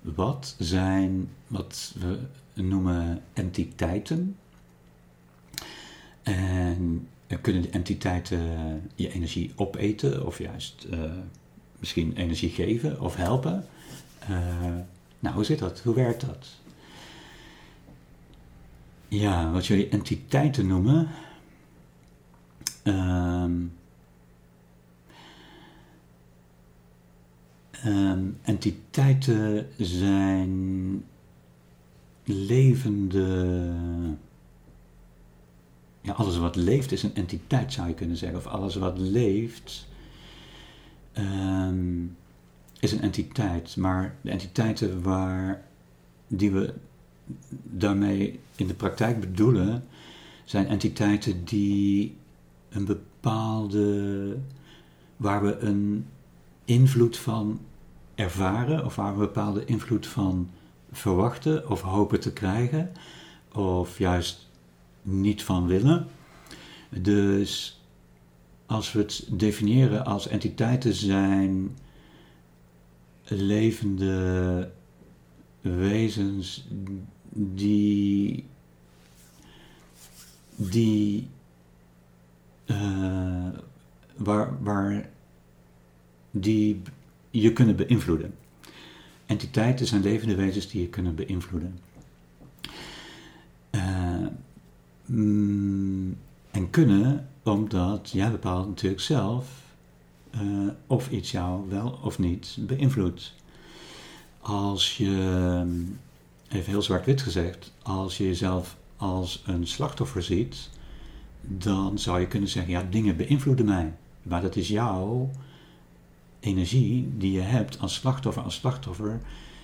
Wat zijn wat we noemen entiteiten? En kunnen de entiteiten je energie opeten of juist uh, misschien energie geven of helpen? Uh, nou, hoe zit dat? Hoe werkt dat? Ja, wat jullie entiteiten noemen. Um, Um, entiteiten zijn levende. Ja, alles wat leeft is een entiteit, zou je kunnen zeggen. Of alles wat leeft um, is een entiteit. Maar de entiteiten waar, die we daarmee in de praktijk bedoelen, zijn entiteiten die een bepaalde. waar we een invloed van ervaren of waar we bepaalde invloed van verwachten of hopen te krijgen of juist niet van willen. Dus als we het definiëren als entiteiten zijn levende wezens die, die uh, waar, waar die je kunnen beïnvloeden. Entiteiten zijn levende wezens die je kunnen beïnvloeden. Uh, mm, en kunnen omdat jij bepaalt natuurlijk zelf uh, of iets jou wel of niet beïnvloedt. Als je, even heel zwart-wit gezegd, als je jezelf als een slachtoffer ziet, dan zou je kunnen zeggen, ja, dingen beïnvloeden mij. Maar dat is jouw energie die je hebt als slachtoffer, als slachtoffer,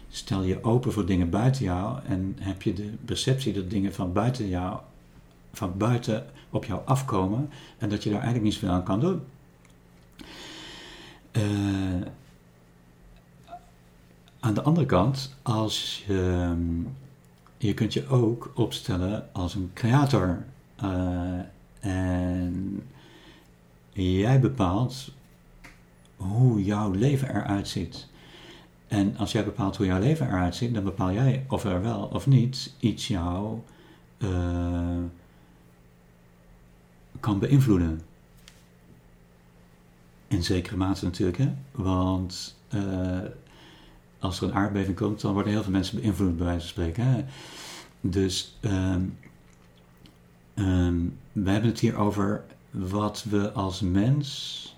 stel je open voor dingen buiten jou en heb je de perceptie dat dingen van buiten jou, van buiten op jou afkomen en dat je daar eigenlijk niet zoveel aan kan doen. Uh, aan de andere kant, als je, je kunt je ook opstellen als een creator. Uh, en jij bepaalt hoe jouw leven eruit ziet. En als jij bepaalt hoe jouw leven eruit ziet, dan bepaal jij of er wel of niet iets jou uh, kan beïnvloeden. In zekere mate natuurlijk, hè? want uh, als er een aardbeving komt, dan worden heel veel mensen beïnvloed, bij wijze van spreken. Hè? Dus um, we hebben het hier over wat we als mens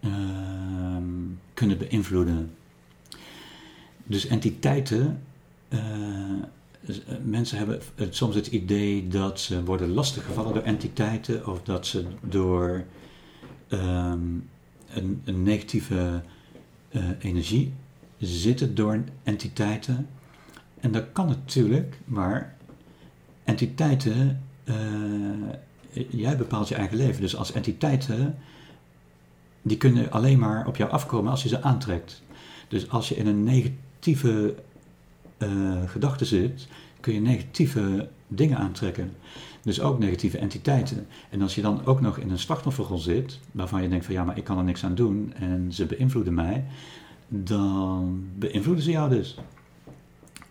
Ehm, kunnen beïnvloeden. Dus entiteiten, uh, mensen hebben soms het idee dat ze worden lastiggevallen door entiteiten of dat ze door ehm, een, een, negatieve uh, energie zitten door entiteiten. En dat kan natuurlijk, maar entiteiten, jij bepaalt je eigen leven. Dus als entiteiten die kunnen alleen maar op jou afkomen als je ze aantrekt. Dus als je in een negatieve uh, gedachte zit, kun je negatieve dingen aantrekken. Dus ook negatieve entiteiten. En als je dan ook nog in een slachtofferrol zit, waarvan je denkt van ja, maar ik kan er niks aan doen en ze beïnvloeden mij, dan beïnvloeden ze jou dus.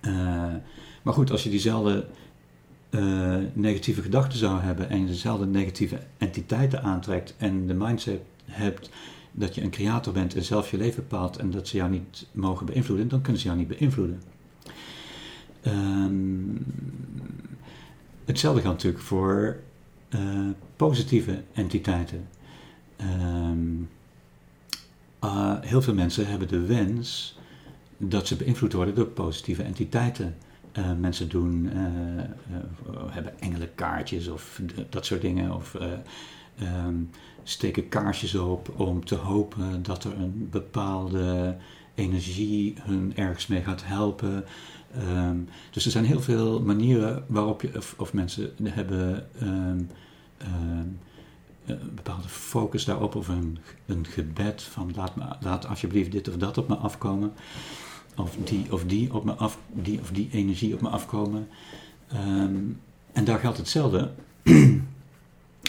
Uh, maar goed, als je diezelfde uh, negatieve gedachten zou hebben en dezelfde negatieve entiteiten aantrekt en de mindset hebt dat je een creator bent en zelf je leven bepaalt en dat ze jou niet mogen beïnvloeden, dan kunnen ze jou niet beïnvloeden. Um, hetzelfde geldt natuurlijk voor uh, positieve entiteiten. Um, uh, heel veel mensen hebben de wens dat ze beïnvloed worden door positieve entiteiten. Uh, mensen doen, hebben engelenkaartjes of dat soort dingen. Of um, steken kaarsjes op om te hopen dat er een bepaalde energie hun ergens mee gaat helpen. Ehm, dus er zijn heel veel manieren waarop je, of, of mensen hebben ehm, een bepaalde focus daarop, of een, een gebed van laat, laat alsjeblieft dit of dat op me afkomen. Of die of die op me af, die of die energie op me afkomen. en daar geldt hetzelfde.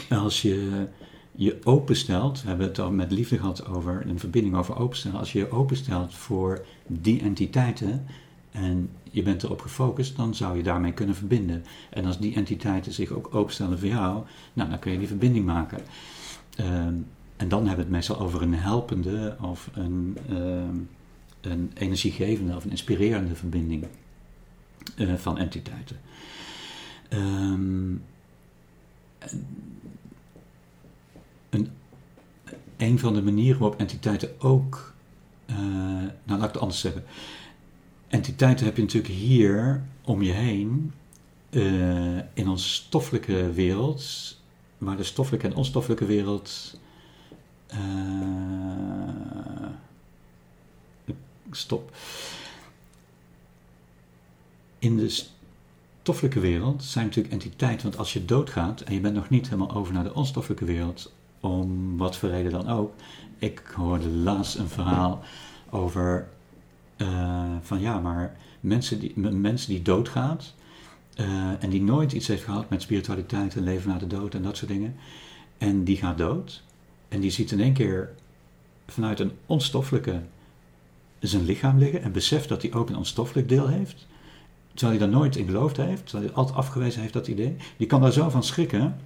Als je je openstelt, we hebben het al met liefde gehad over een verbinding over openstellen. Als je je openstelt voor die entiteiten en je bent erop gefocust, dan zou je daarmee kunnen verbinden. En als die entiteiten zich ook openstellen voor jou, nou, dan kun je die verbinding maken. Ehm, en dan hebben we het meestal over een helpende of een, ehm, een energiegevende of een inspirerende verbinding uh, van entiteiten. Um, een, een van de manieren waarop entiteiten ook, uh, nou laat ik het anders zeggen. Entiteiten heb je natuurlijk hier om je heen uh, in ons stoffelijke wereld, waar de stoffelijke en onstoffelijke wereld. Uh, stop. In de stoffelijke wereld zijn natuurlijk entiteiten, want als je doodgaat en je bent nog niet helemaal over naar de onstoffelijke wereld, om wat voor reden dan ook. Ik hoorde laatst een verhaal over uh, van ja, maar mensen die, een mens die doodgaat uh, en die nooit iets heeft gehad met spiritualiteit en leven na de dood en dat soort dingen. En die gaat dood en die ziet in één keer vanuit een onstoffelijke zijn lichaam liggen en beseft dat hij ook een onstoffelijk deel heeft. Terwijl hij daar nooit in geloofd heeft, terwijl hij altijd afgewezen heeft dat idee. Die kan daar zo van schrikken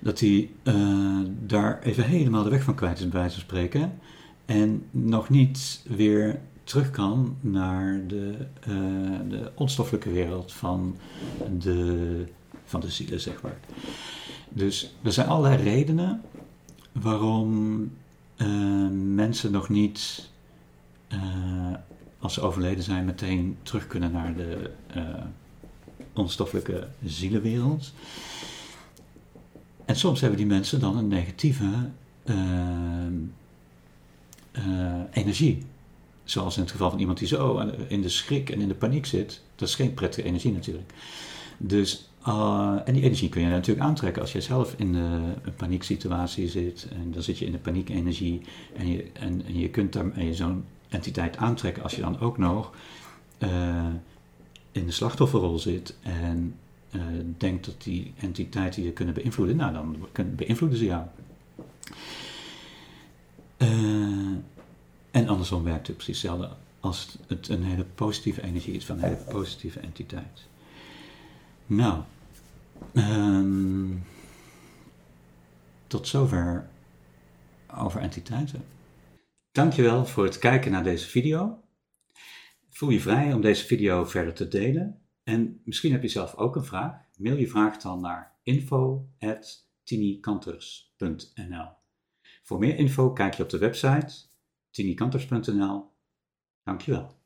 dat hij uh, daar even helemaal de weg van kwijt is, bij wijze van spreken. En nog niet weer terug kan naar de, uh, de onstoffelijke wereld van de, van de zielen, zeg maar. Dus er zijn allerlei redenen waarom uh, mensen nog niet, als ze overleden zijn, meteen terug kunnen naar de onstoffelijke zielenwereld. En soms hebben die mensen dan een negatieve uh, uh, energie. Zoals in het geval van iemand die zo in de schrik en in de paniek zit. Dat is geen prettige energie natuurlijk. Dus, uh, en die energie kun je natuurlijk aantrekken als je zelf in een panieksituatie zit. En dan zit je in de paniekenergie. En je, en, je kunt daar je zo'n entiteit aantrekken als je dan ook nog in de slachtofferrol zit. En uh, denkt dat die entiteiten je kunnen beïnvloeden, nou dan beïnvloeden ze jou. Uh, en andersom werkt het precies hetzelfde als het een hele positieve energie is van een hele positieve entiteit. Nou, um, tot zover over entiteiten. Dankjewel voor het kijken naar deze video. Voel je vrij om deze video verder te delen en misschien heb je zelf ook een vraag. Mail je vraag dan naar info.tinikanters.nl Voor meer info kijk je op de website tinikanters.nl Dankjewel.